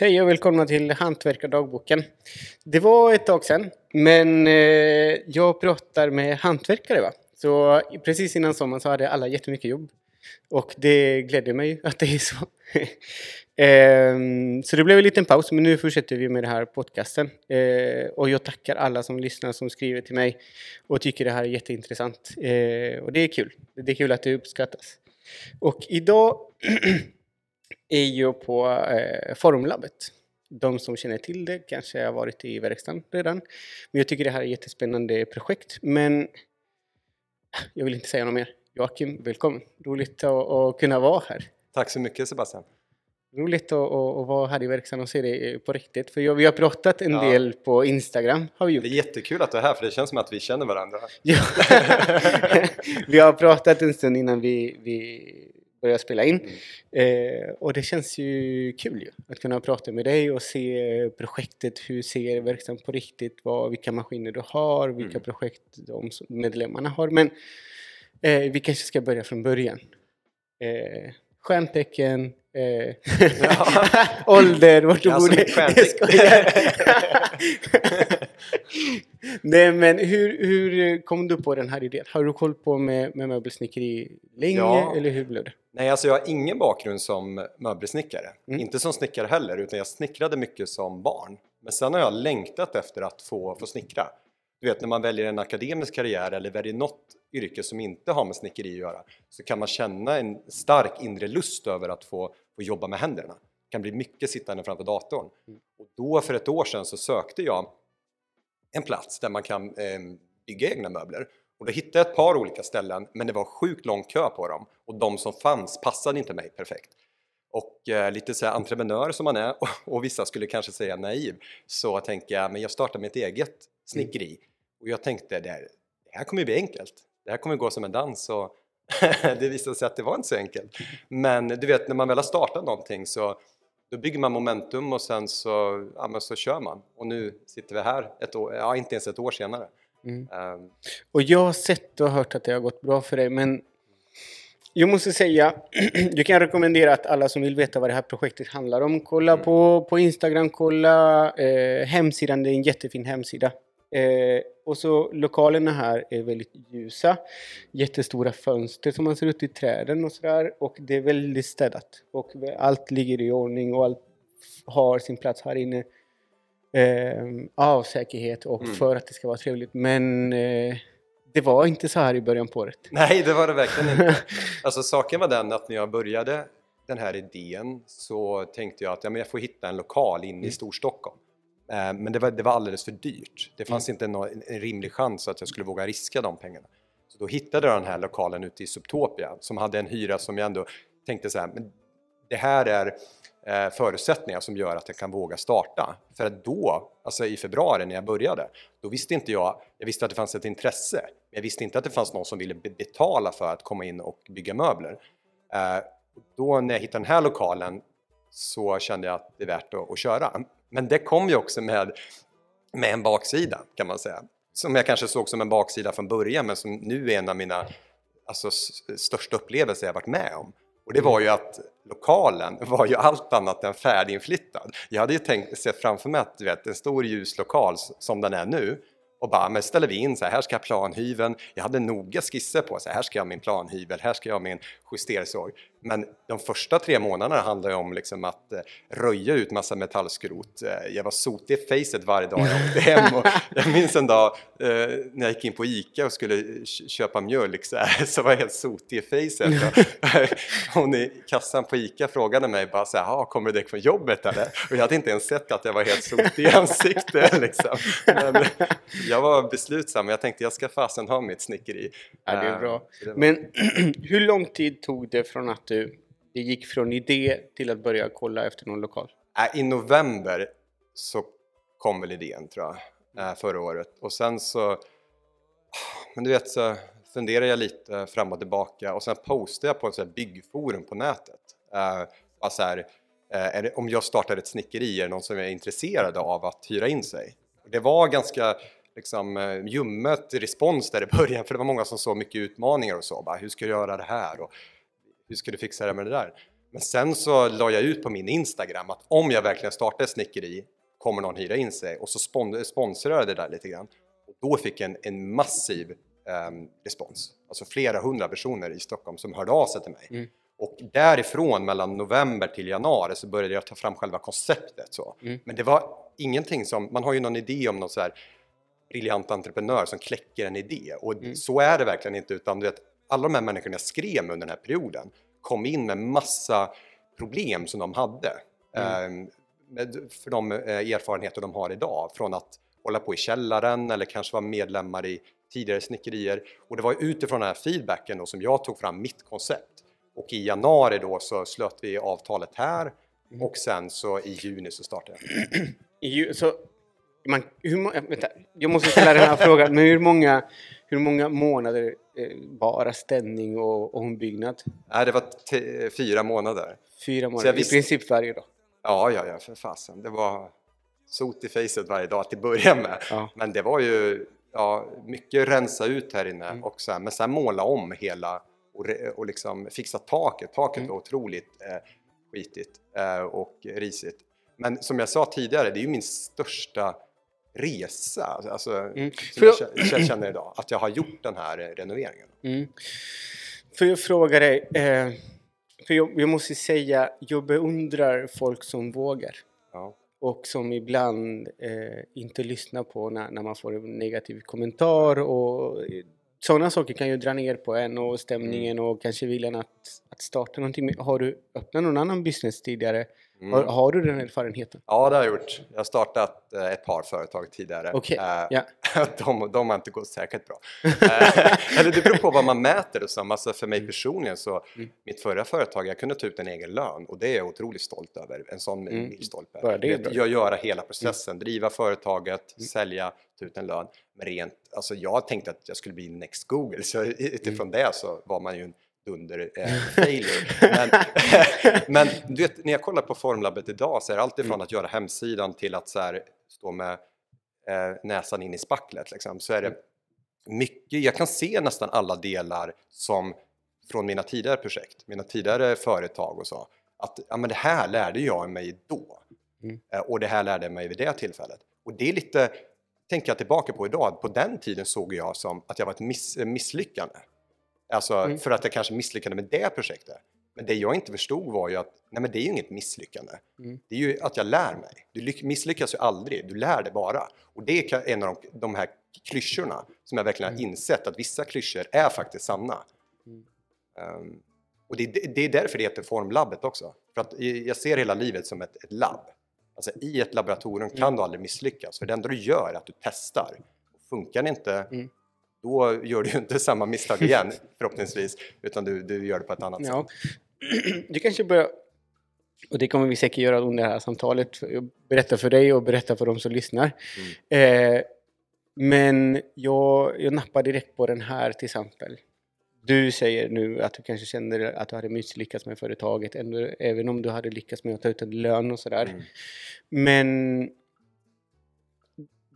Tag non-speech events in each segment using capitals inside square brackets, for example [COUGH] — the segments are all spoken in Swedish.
Hej och välkomna till Hantverkardagboken. Det var ett tag sedan, men eh, jag pratar med hantverkare. Va? Så precis innan sommaren så hade alla jättemycket jobb. Och det glädjer mig att det är så. [LAUGHS] Ehm, så det blev en liten paus, men nu fortsätter vi med den här podcasten. Eh, och jag tackar alla som lyssnar som skriver till mig och tycker det här är jätteintressant. Eh, och det är kul. Det är kul att det uppskattas. Och idag [CLEARS THROAT] är jag på eh, Formlabbet. De som känner till det kanske har varit i verkstaden redan. Men jag tycker det här är ett jättespännande projekt. Men jag vill inte säga något mer. Joakim, välkommen! Roligt att, att kunna vara här. Tack så mycket Sebastian! Roligt att, att, vara här i verkstaden och se det på riktigt. För jag, vi har pratat en ja. del på Instagram. Har vi gjort. Det är jättekul att du är här för det känns som att vi känner varandra. Ja. [LAUGHS] vi har pratat en stund innan vi, vi började spela in. Mm. Eh, och det känns ju kul ju, att kunna prata med dig och se projektet. Hur ser verksamheten på riktigt? Vad, vilka maskiner du har, vilka mm. projekt de medlemmarna har. Men eh, vi kanske ska börja från början. Eh, stjärntecken, eh, [LAUGHS] [LAUGHS] ålder, vart du bor. [LAUGHS] [LAUGHS] Nej men hur, hur kom du på den här idén? Har du koll på med, med möbelsnickeri länge ja. eller hur blev det? Nej, alltså jag har ingen bakgrund som möbelsnickare. Mm. Inte som snickare heller, utan jag snickrade mycket som barn. Men sen har jag längtat efter att få, få snickra. Du vet när man väljer en akademisk karriär eller väljer något yrke som inte har med snickeri att göra så kan man känna en stark inre lust över att få, få jobba med händerna. Det kan bli mycket sittande framför datorn. Mm. Och då för ett år sedan så sökte jag en plats där man kan eh, bygga egna möbler. Och då hittade jag ett par olika ställen men det var sjukt lång kö på dem och de som fanns passade inte mig perfekt. Och eh, lite så här entreprenör som man är [LAUGHS] och, och, vissa skulle kanske säga naiv så tänkte jag men jag startar mitt eget snickeri mm. och jag tänkte det här, det här kommer bli enkelt. Det här kommer gå som en dans och [LAUGHS] det visade sig att det var inte så enkelt. Men du vet när man väl har startat någonting så då bygger man momentum och sen så, ja, så kör man. Och nu sitter vi här, ett år, ja, inte ens ett år senare. Mm. Um. Och jag har sett och hört att det har gått bra för dig men jag måste säga, [CLEARS THROAT] du kan rekommendera att alla som vill veta vad det här projektet handlar om, kolla mm. på, på Instagram, kolla eh, hemsidan, det är en jättefin hemsida. Eh, och så lokalerna här är väldigt ljusa. Jättestora fönster som man ser ut i träden och sådär. Och det är väldigt städat. Och allt ligger i ordning och allt har sin plats här inne. Eh, av säkerhet och mm. för att det ska vara trevligt. Men eh, det var inte så här i början på året. Nej, det var det verkligen inte. [LAUGHS] Alltså saken var den att när jag började den här idén så tänkte jag att ja, men jag får hitta en lokal inne i mm. Storstockholm. Eh, men det var, det var alldeles för dyrt. Det fanns mm. inte någon, en rimlig chans att jag skulle våga riska de pengarna. Så då hittade jag den här lokalen ute i Subtopia som hade en hyra som jag ändå tänkte så här, men det här är eh, förutsättningar som gör att jag kan våga starta. För att då, alltså i februari när jag började, då visste inte jag, jag visste att det fanns ett intresse, men jag visste inte att det fanns någon som ville betala för att komma in och bygga möbler. Eh, då när jag hittade den här lokalen så kände jag att det är värt att, att köra. Men det kom ju också med, med en baksida kan man säga. Som jag kanske såg som en baksida från början men som nu är en av mina alltså, största upplevelser jag varit med om. Och det var ju att lokalen var ju allt annat än färdiginflyttad. Jag hade ju tänkt, sett framför mig att du vet, en stor ljus lokal som den är nu och bara, men ställer vi in så här, här ska jag planhyveln. Jag hade noga skisser på, så här, här ska jag ha min planhyvel, här ska jag ha min justersåg. Men de första tre månaderna handlade om liksom att eh, röja ut massa metallskrot. Eh, jag var sotig i facet varje dag jag åkte hem. Och [LAUGHS] jag minns en dag eh, när jag gick in på ICA och skulle köpa mjölk så, här, [LAUGHS] så var jag helt sotig i facet. [LAUGHS] hon i kassan på ICA frågade mig bara så här, kommer du direkt från jobbet eller? Och jag hade inte ens sett att jag var helt sotig i ansiktet. Liksom. Men jag var beslutsam, jag tänkte jag ska fasen ha mitt snickeri. Ja, det är bra. Men [CLEARS THROAT] hur lång tid tog det från att du det gick från idé till att börja kolla efter någon lokal? I november så kom väl idén tror jag, eh, förra året. Och sen så, men du vet så funderar jag lite fram och tillbaka och sen postade jag på ett byggforum på nätet. Uh, så här, det, om jag startar ett snickeri, är det någon som är intresserad av att hyra in sig? Det var ganska liksom, ljummet respons där i början för det var många som såg mycket utmaningar och så. Bara, hur ska jag göra det här? Och hur ska du fixa det med det där? Men sen så la jag ut på min Instagram att om jag verkligen startar ett snickeri kommer någon hyra in sig och så spon sponsrade jag det där lite grann. Och då fick jag en, en massiv um, respons, alltså flera hundra personer i Stockholm som hörde av sig till mig. Mm. Och därifrån mellan november till januari så började jag ta fram själva konceptet. Så. Mm. Men det var ingenting som, man har ju någon idé om någon så här briljant entreprenör som kläcker en idé och mm. så är det verkligen inte utan du vet, alla de här människorna jag skrev med under den här perioden kom in med massa problem som de hade mm. eh, för de eh, erfarenheter de har idag från att hålla på i källaren eller kanske vara medlemmar i tidigare snickerier och det var utifrån den här feedbacken då som jag tog fram mitt koncept och i januari då så slöt vi avtalet här mm. och sen så i juni så startade jag. [CLEARS THROAT] Så man, hur, vänta, jag måste ställa den här frågan, men hur många, hur många månader bara ställning och, och ombyggnad? Nej, det var fyra månader. Fyra månader, visst, i princip varje dag? Ja, ja, ja, för fasen. Det var sot i facet varje dag till börja med. Ja. Men det var ju ja, mycket rensa ut här inne mm. och sen, men sen måla om hela och, och liksom fixa taket. Taket mm. var otroligt eh, skitigt eh, och risigt. Men som jag sa tidigare, det är ju min största resa alltså, mm. som jag, jag känner [CLEARS THROAT] idag, att jag har gjort den här renoveringen. Mm. Får jag fråga dig, eh, för jag, jag, måste säga, jag beundrar folk som vågar. Ja. Och som ibland eh, inte lyssnar på när, när man får en negativ kommentar och sådana saker kan ju dra ner på en och stämningen mm. och kanske viljan att, att starta någonting. Har du öppnat någon annan business tidigare Mm. Har, har, du den erfarenheten? Ja, det har jag gjort. Jag har startat eh, ett par företag tidigare. Okay. Uh, yeah. de, de har inte gått särskilt bra. uh, [LAUGHS] eller det beror på vad man mäter det som. Alltså för mig mm. personligen så, mm. mitt förra företag, jag kunde ta ut en egen lön och det är jag otroligt stolt över. En sån mm. milstolpe. Jag göra hela processen, mm. driva företaget, mm. sälja, ta ut en lön. Men rent, alltså jag tänkte att jag skulle bli next Google, så utifrån det så var man ju en dunder eh. [LAUGHS] Men, [LAUGHS] men du vet, när jag kollar på Formlabbet idag så är det alltifrån mm. att göra hemsidan till att så här, stå med eh, näsan in i spacklet. Liksom, så är det mycket, jag kan se nästan alla delar som från mina tidigare projekt, mina tidigare företag och så. Att ja, men det här lärde jag mig då mm. eh, och det här lärde jag mig vid det tillfället. Och det är lite, tänker jag tillbaka på idag, på den tiden såg jag som att jag var ett miss, misslyckande. Alltså mm. för att jag kanske misslyckade med det projektet. Men det jag inte förstod var ju att nej men det är ju inget misslyckande. Mm. Det är ju att jag lär mig. Du misslyckas ju aldrig, du lär dig bara. Och det är en av de, de här klyschorna som jag verkligen har mm. insett att vissa klyschor är faktiskt sanna. Um, och det, det, är därför det heter Formlabbet också. För att jag ser hela livet som ett, ett labb. Alltså i ett laboratorium kan mm. du aldrig misslyckas för det enda du gör är att du testar. Funkar det inte, mm då gör du ju inte samma misstag igen [LAUGHS] förhoppningsvis, utan du, du gör det på ett annat ja. sätt. [CLEARS THROAT] Du kanske börjar, och det kommer vi säkert göra under det här samtalet, berätta för dig och berätta för de som lyssnar. Mm. Eh, men jag, jag nappar direkt på den här till exempel. Du säger nu att du kanske känner att du hade misslyckats med företaget, även om du hade lyckats med att ta ut en lön och sådär. Mm. Men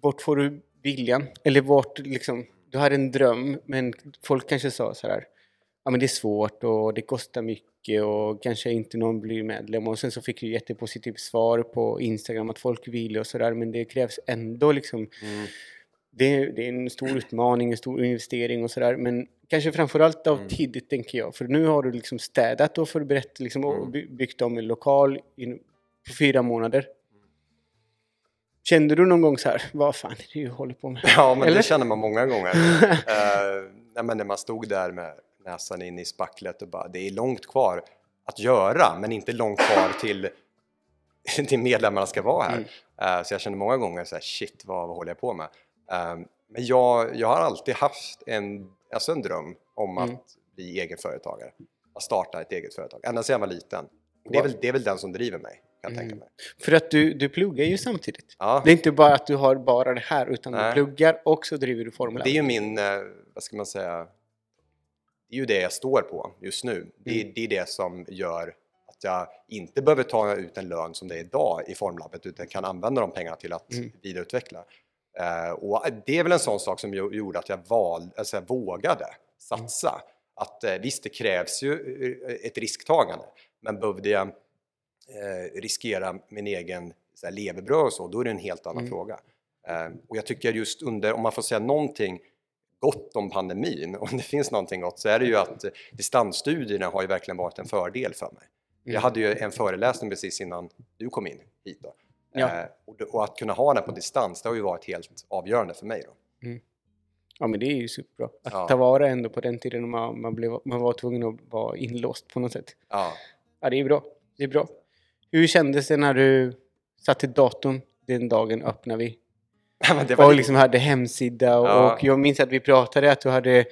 vart får du viljan? Eller vart liksom du hade en dröm, men folk kanske sa så här, ja men det är svårt och det kostar mycket och kanske inte någon blir medlem och sen så fick du jättepositivt svar på Instagram att folk vill och sådär men det krävs ändå liksom mm. det, det, är en stor utmaning, en stor investering och sådär men kanske framförallt av mm. tid tänker jag för nu har du liksom städat och förberett liksom, och mm. byggt om en lokal in, på fyra månader Kände du någon gång så här, vad fan är det du håller på med? Ja, men Eller? det känner man många gånger. [LAUGHS] uh, men när man stod där med näsan in i spacklet och bara, det är långt kvar att göra, men inte långt kvar till, [LAUGHS] till medlemmarna ska vara här. Mm. Uh, så jag kände många gånger så här, shit, vad, vad håller jag på med? Uh, men jag, jag har alltid haft en, alltså en dröm om mm. att bli egenföretagare, att starta ett eget företag, ända sedan jag var liten. Det är, väl, det är väl den som driver mig kan mm. tänka mig. För att du, du pluggar ju samtidigt. Ja. Det är inte bara att du har bara det här utan Nej. du pluggar och så driver du Formel Det är ju min, eh, vad ska man säga, det är ju det jag står på just nu. Det, mm. det är det som gör att jag inte behöver ta ut en lön som det är idag i Formlabbet utan kan använda de pengarna till att mm. vidareutveckla. Uh, och det är väl en sån sak som gjorde att jag val, alltså jag vågade satsa. Mm. Att uh, visst, det krävs ju ett risktagande Men behövde jag eh, riskera min egen så här, levebröd och så, då är det en helt annan Mm. fråga. Eh, och jag tycker just under, om man får säga någonting gott om pandemin, [LAUGHS] om det finns någonting gott, så är det ju att distansstudierna har ju verkligen varit en fördel för mig. Mm. Jag hade ju en föreläsning precis innan du kom in hit då. Ja. Eh, och, och att kunna ha den på distans, det har ju varit helt avgörande för mig då. Ja, men det är ju superbra. Att Ja. ta vara ändå på den tiden man, man, blev, man var tvungen att vara inlåst på något sätt. Ja. Ja, det är bra. Det är bra. Hur kändes det när du satte datorn den dagen öppnade vi? [LAUGHS] Men det var Och liksom hade hemsida och, Ja. och jag minns att vi pratade att du hade...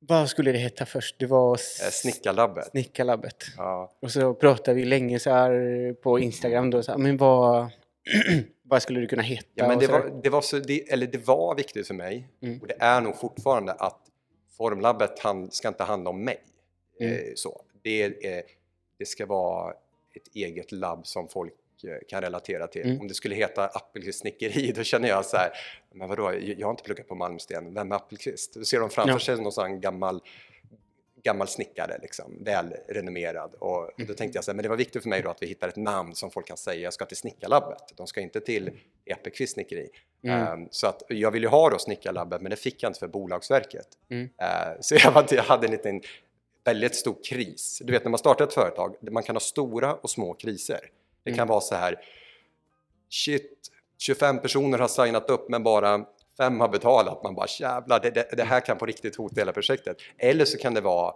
Vad skulle det heta först? Det var... eh, Snickarlabbet. Snickarlabbet. Ja. Och så pratade vi länge så här på Instagram då, så här, men vad, [CLEARS THROAT] vad skulle det kunna heta? Ja, men det var, det, var så, det, eller det var viktigt för mig Mm. och det är nog fortfarande att Formlabbet hand, ska inte handla om mig. Mm. Eh, så. Det, är, det ska vara ett eget labb som folk eh, kan relatera till. Mm. Om det skulle heta Appelqvist snickeri då känner jag så här, men vadå, jag har inte pluggat på Malmsten, vem är Appelqvist? Då ser de framför Ja. sig någon sån gammal gammal snickare, liksom, väl renommerad. Och då tänkte jag så här, men det var viktigt för mig då att vi hittar ett namn som folk kan säga, jag ska till Snickarlabbet. De ska inte till Epekvist snickeri. Mm. Ehm, så att jag ville ju ha då Snickarlabbet, men det fick jag inte för Bolagsverket. Mm. Ehm, [LAUGHS] så jag, var, jag hade en liten väldigt stor kris. Du vet när man startar ett företag, man kan ha stora och små kriser. Det kan Mm. vara så här, shit, 25 personer har signat upp men bara fem har betalat. Man bara jävlar, det, det, det här kan på riktigt hota hela projektet. Eller så kan det vara,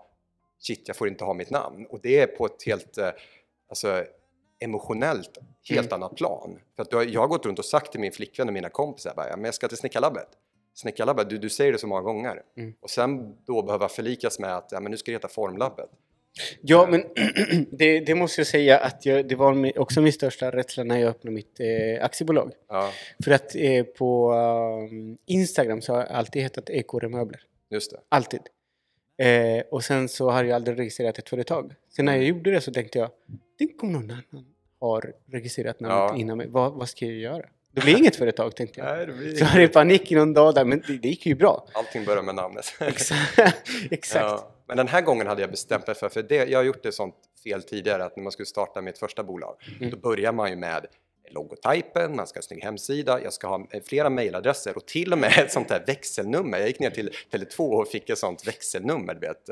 shit, jag får inte ha mitt namn. Och det är på ett helt, eh, alltså emotionellt, helt annat plan. För att jag har gått runt och sagt till min flickvän och mina kompisar, bara, "Ja, men jag ska till Snickarlabbet. Snickarlabbet, du, du säger det så många gånger. Mm. Och sen då behöva förlikas med att ja, men nu ska det heta Formlabbet. Ja, men [CLEARS THROAT] det, det måste jag säga att jag, det var också min största rädsla när jag öppnade mitt eh, aktiebolag. Ja, För att eh, på um, Instagram så har jag alltid hetat Ekore Möbler. just det. Alltid. Eh, och sen så har jag aldrig registrerat ett företag. Sen när jag gjorde det så tänkte jag, tänk om någon annan har registrerat namnet Ja. innan mig. Vad, vad ska jag göra? Det blir inget företag tänkte jag. Nej, det blir Så hade jag panik i någon dag där, men det, det gick ju bra. Allting börjar med namnet. [LAUGHS] Exakt. [LAUGHS] Exakt. Ja, men den här gången hade jag bestämt mig för, för det, jag har gjort ett sånt fel tidigare att när man skulle starta mitt första bolag, Mm. då börjar man ju med logotypen, man ska ha en snygg hemsida, jag ska ha eh, flera mejladresser och till och med ett sånt här växelnummer. Jag gick ner till Tele2 och fick ett sånt växelnummer, du vet.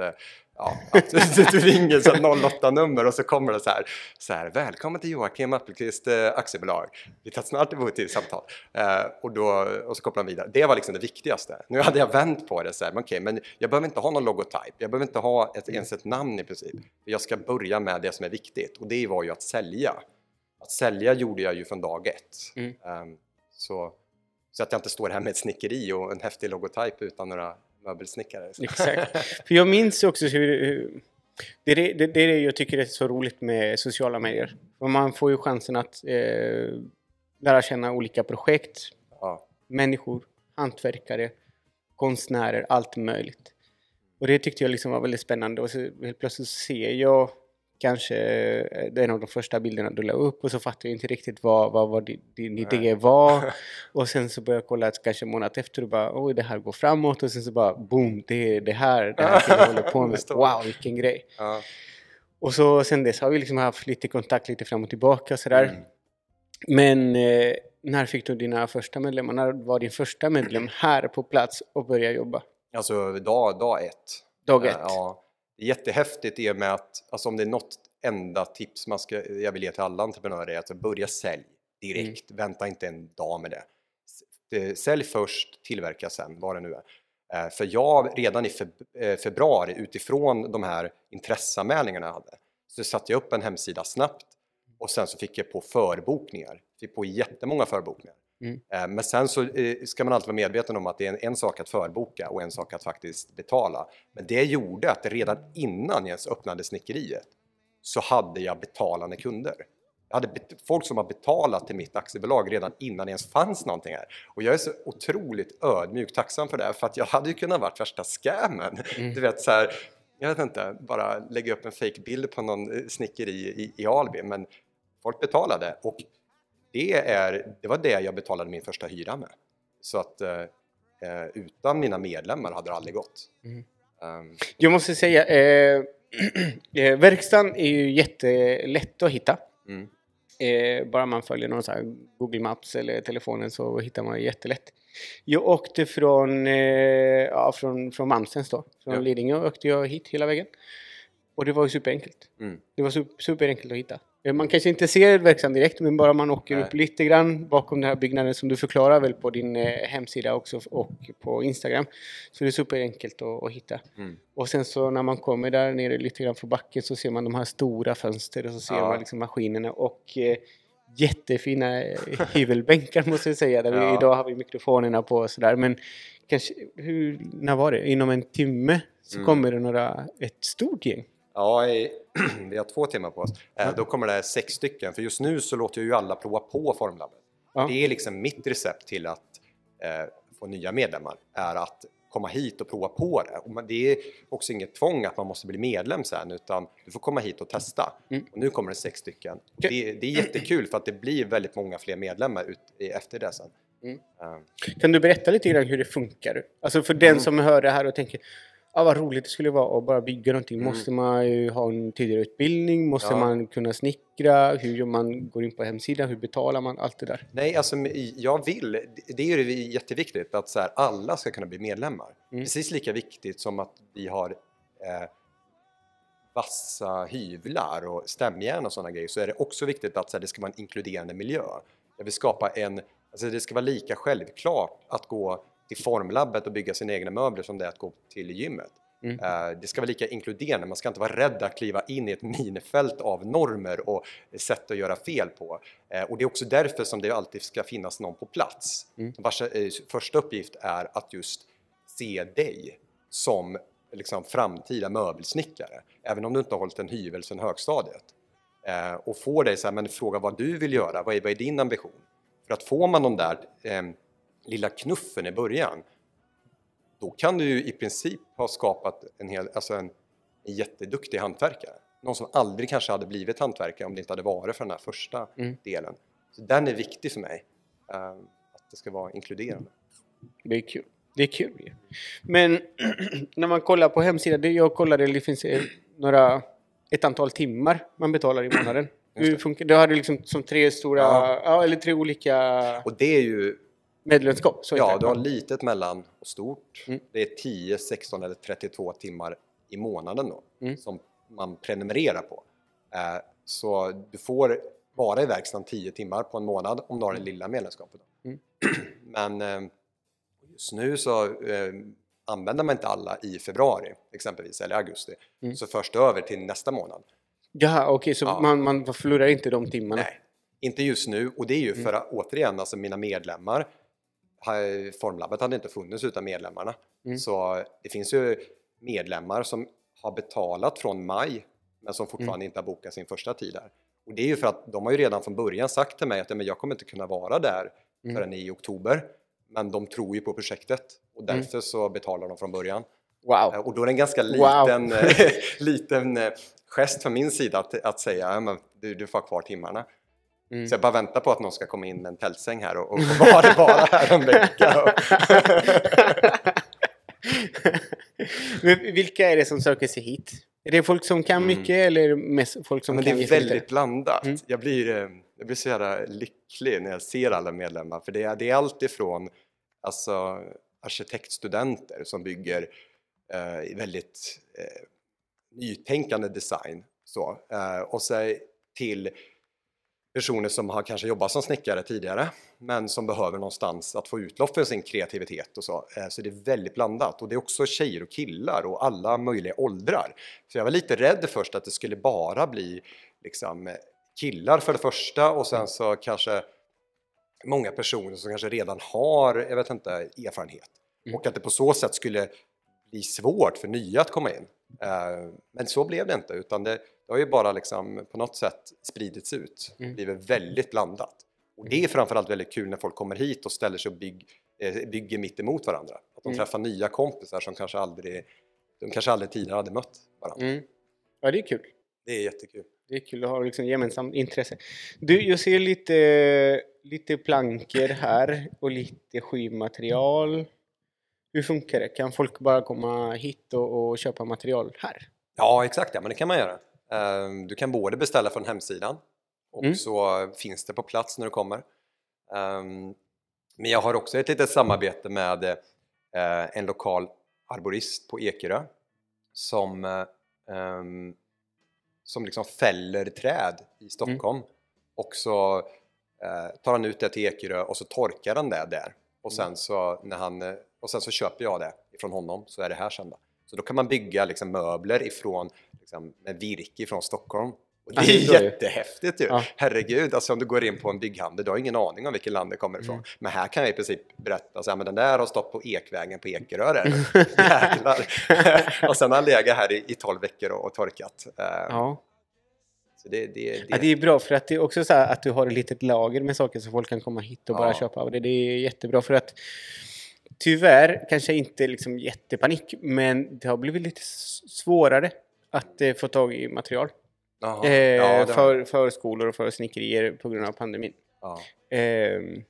Ja, att [LAUGHS] du, ringer så 08-nummer och så kommer det så här, så här Välkommen till Joakim Appelqvist eh, aktiebolag. Vi tar snart emot till samtal. Eh, och, då, och så kopplar man vidare. Det var liksom det viktigaste. Nu hade jag vänt på det så här, men okej, men jag behöver inte ha någon logotyp. Jag behöver inte ha ett, ens ett namn i princip. Jag ska börja med det som är viktigt och det var ju att sälja. Att sälja gjorde jag ju från dag ett. Mm. Ehm, så, så att jag inte står här med ett snickeri och en häftig logotyp utan några möbelsnickare. Exakt. För jag minns också hur... hur det, är det, det, det är det jag tycker är så roligt med sociala medier. För man får ju chansen att eh, lära känna olika projekt, Ja. människor, hantverkare, konstnärer, allt möjligt. Och det tyckte jag liksom var väldigt spännande. Och så helt plötsligt ser jag kanske eh, det är en av de första bilderna du la upp och så fattar jag inte riktigt vad, vad, vad din, din idé var. [LAUGHS] Och sen så börjar jag kolla att kanske en månad efter och bara oj det här går framåt och sen så bara boom det är det här det här jag håller på med. [LAUGHS] Wow vilken grej. Ja. Och så sen dess har vi liksom haft lite kontakt lite fram och tillbaka och sådär. Mm. Men eh, när fick du dina första medlemmar? När var din första medlem här på plats och började jobba? Alltså dag, dag ett. Dag ett? Ja. Det är jättehäftigt i och med att alltså om det är något enda tips man ska, jag vill ge till alla entreprenörer är att börja sälj direkt. Vänta inte en dag med det. Det. Sälj först, tillverka sen, vad det nu är. Eh, För jag redan i eh, februari utifrån de här intresseanmälningarna jag hade så satte jag upp en hemsida snabbt och sen så fick jag på förbokningar. Fick på jättemånga förbokningar. Mm. Eh, Men sen så eh, ska man alltid vara medveten om att det är en, en sak att förboka och en sak att faktiskt betala. Men det gjorde att redan innan jag ens öppnade snickeriet så hade jag betalande kunder. Jag hade folk som har betalat till mitt aktiebolag redan innan det ens fanns någonting här. Och jag är så otroligt ödmjukt tacksam för det, för att jag hade ju kunnat varit värsta scammen. Mm. Du vet så här, jag vet inte, bara lägga upp en fake-bild på någon eh, snickeri i, i Alby, men folk betalade och det, är, det var det jag betalade min första hyra med. Så att eh, eh, utan mina medlemmar hade det aldrig gått. Mm. Ehm, Jag måste säga, eh, [CLEARS THROAT] eh, verkstaden är ju jättelätt att hitta. Mm. Eh, bara man följer någon sån här Google Maps eller telefonen så hittar man det jättelätt. Jag åkte från, eh, ja, från, från Malmstens då, från Ja. Lidingö åkte jag hit hela vägen. Och det var ju superenkelt. Mm. Det var super, superenkelt att hitta. Eh, Man kanske inte ser verksamheten direkt men bara man åker Nej. upp lite grann bakom den här byggnaden som du förklarar väl på din eh, hemsida också och på Instagram. Så det är superenkelt att, att hitta. Mm. Och sen så när man kommer där nere lite grann för backen så ser man de här stora fönster och så ser Ja. man liksom maskinerna och eh, jättefina eh, hyvelbänkar [LAUGHS] måste jag säga. Där vi, Ja. idag har vi mikrofonerna på och sådär men kanske, hur, när var det? Inom en timme så Mm. kommer det några, ett stort gäng. Ja, i, [CLEARS THROAT] vi har två timmar på oss. Eh, Mm. Då kommer det sex stycken, för just nu så låter ju alla prova på Formlabbet. Ja. Det är liksom mitt recept till att eh, få nya medlemmar, är att komma hit och prova på det. Och man, det är också inget tvång att man måste bli medlem sen, utan du får komma hit och testa. Mm. Och nu kommer det sex stycken. Okej. Det, det är jättekul för att det blir väldigt många fler medlemmar ut, efter det sen. Mm. Eh, Kan du berätta lite grann hur det funkar? Alltså för den Mm. som hör det här och tänker ah, vad roligt det skulle vara att bara bygga någonting. Mm. Måste man ju ha en tidigare utbildning? Måste Ja. man kunna snickra? Hur gör man går in på hemsidan? Hur betalar man? Allt det där. Nej, alltså jag vill, det är ju jätteviktigt att så här, alla ska kunna bli medlemmar. Mm. Precis lika viktigt som att vi har eh, vassa hyvlar och stämjärn och sådana grejer så är det också viktigt att så här, det ska vara en inkluderande miljö. Jag vill skapa en, alltså det ska vara lika självklart att gå till formlabbet och bygga sina egna möbler som det är att gå till gymmet. Mm. Eh, Det ska vara lika inkluderande, man ska inte vara rädd att kliva in i ett minefält av normer och sätt att göra fel på. Eh, Och det är också därför som det alltid ska finnas någon på plats. Mm. Vars eh, första uppgift är att just se dig som liksom framtida möbelsnickare, även om du inte har hållit en hyvel sedan högstadiet. Och få dig så här, men fråga vad du vill göra, vad är, vad är din ambition? För att får man de där eh, lilla knuffen i början, då kan du ju i princip ha skapat en, hel, alltså en, en jätteduktig hantverkare. Någon som aldrig kanske hade blivit hantverkare om det inte hade varit för den här första Mm. delen. Så den är viktig för mig, eh, att det ska vara inkluderande. Det är kul. Det är kul ju. Men [CLEARS THROAT] när man kollar på hemsidan, jag kollade, det finns eh, några, ett antal timmar man betalar i månaden. Hur funkar det? har du liksom som tre stora, Ja. ja. eller tre olika Och det är ju, medlemskap. Så ja du har litet mellan och stort. Mm. Det är 10, 16 eller 32 timmar i månaden då, Mm. som man prenumererar på. Eh, så du får vara i verkstaden 10 timmar på en månad om du har det lilla medlemskapet. Mm. [CLEARS THROAT] Men eh, just nu så eh, använder man inte alla i februari exempelvis, eller augusti. Mm. Så förs det över till nästa månad. Jaha, okej, så Ja. man, man förlorar inte de timmarna? Nej, inte just nu. Och det är ju Mm. för att återigen, alltså mina medlemmar, Formlabbet hade inte funnits utan medlemmarna. Mm. Så det finns ju medlemmar som har betalat från maj men som fortfarande Mm. inte har bokat sin första tid där. Och det är ju för att de har ju redan från början sagt till mig att "Ja, men jag kommer inte kunna vara där Mm. förrän i oktober. Men de tror ju på projektet och Mm. därför så betalar de från början. Wow! Eh, Och då är det en ganska Wow. liten, [LAUGHS] liten eh, gest från min sida att, att säga men du, du får ha kvar timmarna. Mm. Så jag bara väntar på att någon ska komma in med en tältsäng här och, och vara, [LAUGHS] vara här en vecka. [LAUGHS] Men vilka är det som söker sig hit? Är det folk som kan Mm. mycket eller är det mest folk som Men det kan är jättelite? väldigt blandat. Mm. Jag, blir, eh, jag blir så jävla lycklig när jag ser alla medlemmar för det är, det är allt ifrån alltså, arkitektstudenter som bygger eh, väldigt eh, nytänkande design så, eh, och så till personer som har kanske jobbat som snickare tidigare men som behöver någonstans att få utlopp för sin kreativitet och så. Eh, Så det är väldigt blandat och det är också tjejer och killar och alla möjliga åldrar. Så jag var lite rädd först att det skulle bara bli liksom killar för det första och sen så kanske många personer som kanske redan har, jag vet inte, erfarenhet. Mm. Och att det på så sätt skulle bli svårt för nya att komma in. Eh, Men så blev det inte utan det, det har ju bara liksom på något sätt spridits ut, Mm. blivit väldigt blandat. Och det är framförallt väldigt kul när folk kommer hit och ställer sig och bygg, eh, bygger mitt emot varandra. Att de Mm. träffar nya kompisar som kanske aldrig, de kanske aldrig tidigare hade mött varandra. Mm. Ja, det är kul. Det är jättekul. Det är kul att ha liksom gemensamt intresse. Du, jag ser lite, lite plankor här och lite skivmaterial. Hur funkar det? Kan folk bara komma hit och, och köpa material här? Ja, exakt. Ja, men det kan man göra. Ehm, Du kan både beställa från hemsidan och Mm. så finns det på plats när du kommer. Ehm, Men jag har också ett litet samarbete med eh, en lokal arborist på Ekerö som, eh, ehm, som liksom fäller träd i Stockholm och så eh, tar han ut det till Ekerö och så torkar han det där och sen så, när han, och sen så köper jag det ifrån honom så är det här sen då. Så då kan man bygga liksom möbler ifrån, liksom, med virke ifrån Stockholm. Och det Ja, är ju. jättehäftigt ju! Ja. Herregud, alltså om du går in på en bygghandel, du har ingen aning om vilket land det kommer ifrån. Mm. Men här kan jag i princip berätta, så här, men den där har stått på Ekvägen på Ekerö där. [LAUGHS] [LAUGHS] Och sen har han legat här i, i 12 veckor och, och torkat. Eh, Ja. Det, det, det, Ja, det är bra för att det är också så här att du har ett litet lager med saker så folk kan komma hit och bara Ja. köpa det. Det är jättebra för att tyvärr kanske inte liksom jättepanik men det har blivit lite svårare att eh, få tag i material Jaha, eh, ja, det för, för skolor och för snickerier på grund av pandemin. ja. Ehm,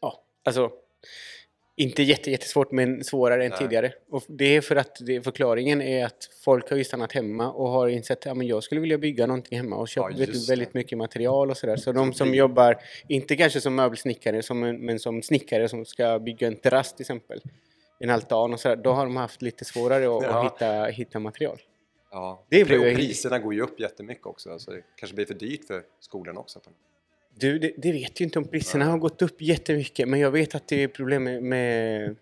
ja, alltså inte jätte, jättesvårt men svårare än Nej. tidigare. Och det är för att det, förklaringen är att folk har ju stannat hemma och har insett att ja, men jag skulle vilja bygga någonting hemma och köpa Ja, väldigt det. mycket material och sådär. Så de som jobbar, inte kanske som möbelsnickare som, en- men som snickare som ska bygga en terrass till exempel, en altan och sådär, då har de haft lite svårare att, Ja. att hitta, hitta material. Ja. Det blir priserna går ju upp jättemycket också, så det kanske blir för dyrt för skolan också. Du, det, det vet ju inte om priserna Nej. har gått upp jättemycket, men jag vet att det är problem med, med,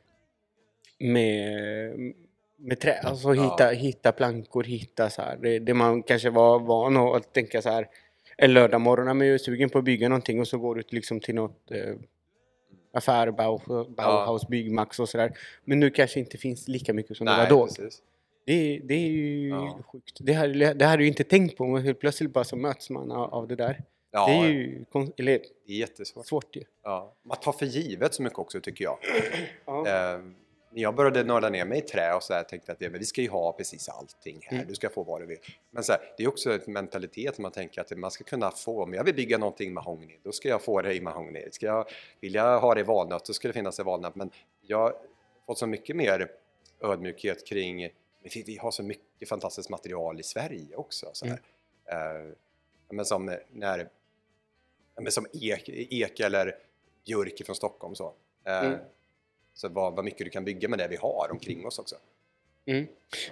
med, med trä. Alltså Ja. hitta, hitta plankor, hitta så här. Det, det man kanske var van att tänka så här. En lördag morgon, när man är sugen på att bygga någonting och så går du liksom till något eh, affär, Bau, Bauhaus, Byggmax och sådär. Men nu kanske inte finns lika mycket som det var då. precis. Det, det är ju Ja. sjukt. Det hade, det hade du inte tänkt på, men helt plötsligt bara så möts man av, av det där. Ja, Det är ju eller, det är jättesvårt. svårt ju. Ja. Man tar för givet så mycket också tycker jag. [CLEARS THROAT] Ja. Eh, när jag började nörda ner mig i trä och så här, tänkte att ja, men vi ska ju ha precis allting här, Mm. du ska få vad du vill. Men så här, det är också en mentalitet man tänker att man ska kunna få, om jag vill bygga någonting i mahogny, då ska jag få det i mahogny. Ska jag, vill jag ha det i walnut, då ska det finnas i walnut. Men jag har fått så mycket mer ödmjukhet kring, vi, har så mycket fantastiskt material i Sverige också. Så här. Eh, men som när, som ek, ek eller björk från Stockholm så. Eh, Mm. Så vad, vad mycket du kan bygga med det vi har omkring oss också. Mm.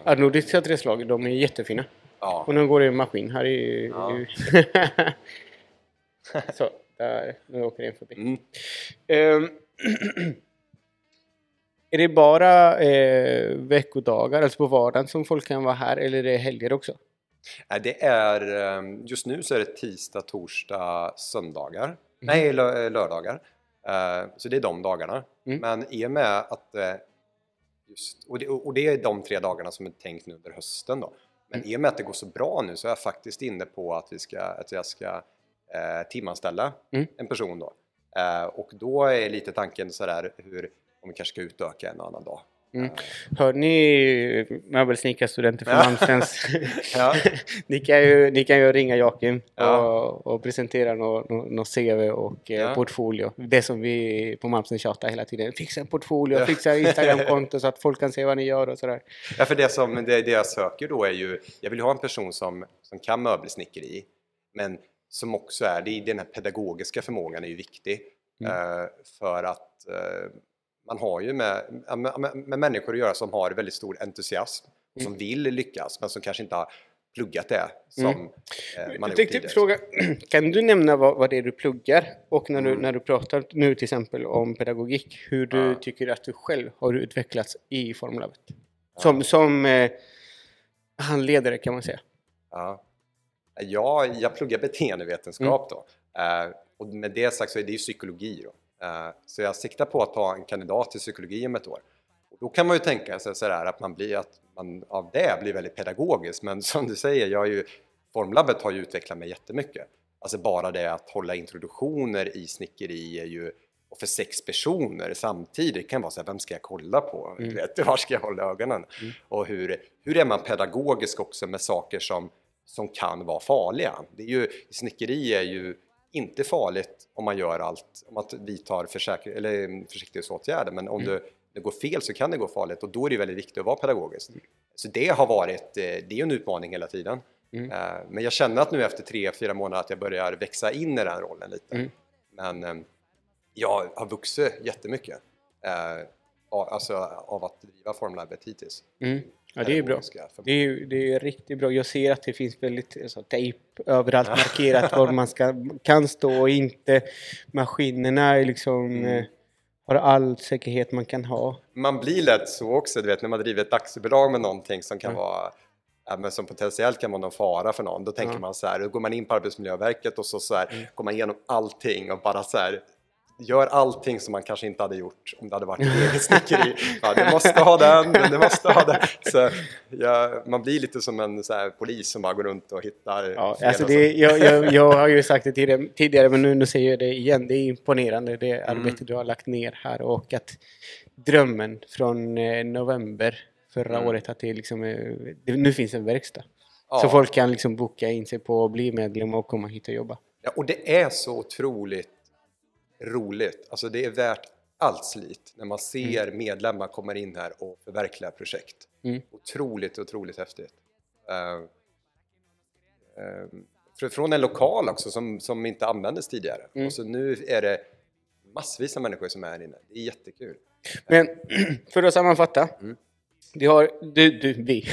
Ja, nordiska träslag, de är jättefina. Ja, Och nu går det en maskin här i... Ja. [LAUGHS] så, där. Nu åker den förbi. mm. Ehm, [CLEARS THROAT] är det bara eh, veckodagar, alltså på vardagen, som folk kan vara här eller är det helger också? Nej, det är, eh, just nu så är det tisdag, torsdag, söndagar. Mhm. Nej, lö- lördagar. Eh, Så det är de dagarna. Mm. Men i och med att eh, just, och, det, och det är de tre dagarna som är tänkt nu under hösten då. Men Mm. i och med att det går så bra nu så är jag faktiskt inne på att, vi ska, att jag ska eh, timanställa Mm. en person då. Eh, och då är lite tanken sådär hur, om vi kanske ska utöka en annan dag. Mm. Eh, Hör ni möbelsnickarstudenter från. Malmstens? [LAUGHS] Ja. [LAUGHS] ni, kan ju, ni kan ju ringa Joakim Ja. och, och presentera något nå, nå CV och eh, Ja. portfolio. Det som vi på Malmsten tjatar hela tiden. Fixa en portfolio, fixa Instagramkonto [LAUGHS] så att folk kan se vad ni gör och sådär. Ja, för det, som, det, det jag söker då är ju, jag vill ha en person som, som kan möbelsnickeri, men som också är, det, den här pedagogiska förmågan är ju viktig. Mm. Eh, för att eh, man har ju med, med, med, människor att göra som har väldigt stor entusiasm, och som vill lyckas, men som kanske inte har pluggat det som Mm. eh, man har Jag gjort fråga, [CLEARS THROAT] kan du nämna vad, vad det är du pluggar? Och när du, Mm. när du pratar nu till exempel om pedagogik, hur du Ja. tycker att du själv har utvecklats i Formlabbet? Som, som eh, handledare kan man säga. Ja. Ja, jag pluggar beteendevetenskap Mm. då. Eh, och med det sagt så är det ju psykologi då. Eh, så jag siktar på att ta en kandidat i psykologi om ett år. Då kan man ju tänka sig sådär att man blir att man av det blir väldigt pedagogisk. Men [LAUGHS] som du säger, jag är ju, Formlabbet har ju utvecklat mig jättemycket. Alltså bara det att hålla introduktioner i snickeri är ju och för sex personer samtidigt kan vara så här, vem ska jag kolla på? Mm. Du vet, [LAUGHS] var ska jag hålla ögonen? Mm. Och hur, hur är man pedagogisk också med saker som, som kan vara farliga? Det är ju, snickeri är ju inte farligt om man gör allt, om man vidtar försäkring, eller mm, försiktighetsåtgärder, men om Mm. du det går fel så kan det gå farligt och då är det väldigt viktigt att vara pedagogisk. Så det har varit, eh, det är en utmaning hela tiden. Mm. Eh, Men jag känner att nu efter tre, fyra månader att jag börjar växa in i den rollen lite. Mm. Men eh, jag har vuxit jättemycket. Alltså av att driva Formlabbet hittills. Mm. Ja, det är bra. Det är, det är riktigt bra. Jag ser att det finns väldigt alltså, tejp överallt markerat var man ska, kan stå och inte. Maskinerna är liksom, Mm. eh, har all säkerhet man kan ha. Man blir lätt så också, du vet när man driver ett aktiebolag med någonting som kan Ja. vara men som potentiellt kan vara någon fara för någon. Då tänker Ja. man så här, då går man in på Arbetsmiljöverket och så, så här, Mm. går man igenom allting och bara så här gör allting som man kanske inte hade gjort om det hade varit ett eget snickeri. Ja, du måste ha den, du måste ha den. Så, ja, man blir lite som en här, polis som bara går runt och hittar Ja, alltså det, jag, jag, jag har ju sagt det tidigare, tidigare men nu, nu säger jag det igen. Det är imponerande det Mm. arbete du har lagt ner här och att drömmen från eh, november förra Mm. året att det liksom är, det, nu finns en verkstad. Ja. Så folk kan liksom boka in sig på att bli medlem och komma hit och jobba. Ja, och det är så otroligt roligt. Alltså det är värt allt slit när man ser medlemmar komma in här och förverkliga projekt. Mm. Otroligt, otroligt häftigt. Uh, för, från en lokal också som, som inte användes tidigare. Mm. Och så nu är det massvis av människor som är här inne. Det är jättekul. Men [CLEARS THROAT] för att sammanfatta. Mm. Du har, du, du, vi.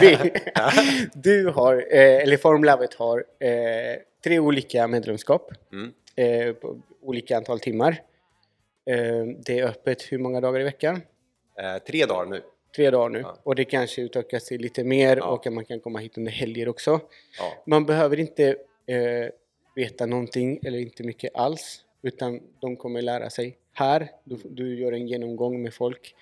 [LAUGHS] vi. Du har, eh, eller Formlabbet har eh, tre olika medlemskap. Mm. Eh, olika antal timmar. Eh, det är öppet hur många dagar i veckan? Eh, tre dagar nu. Tre dagar nu. Ja. Och det kanske utökas till lite mer Ja. och man kan komma hit under helger också. Ja. Man behöver inte eh, veta någonting eller inte mycket alls. Utan de kommer lära sig här. Du, du gör en genomgång med folk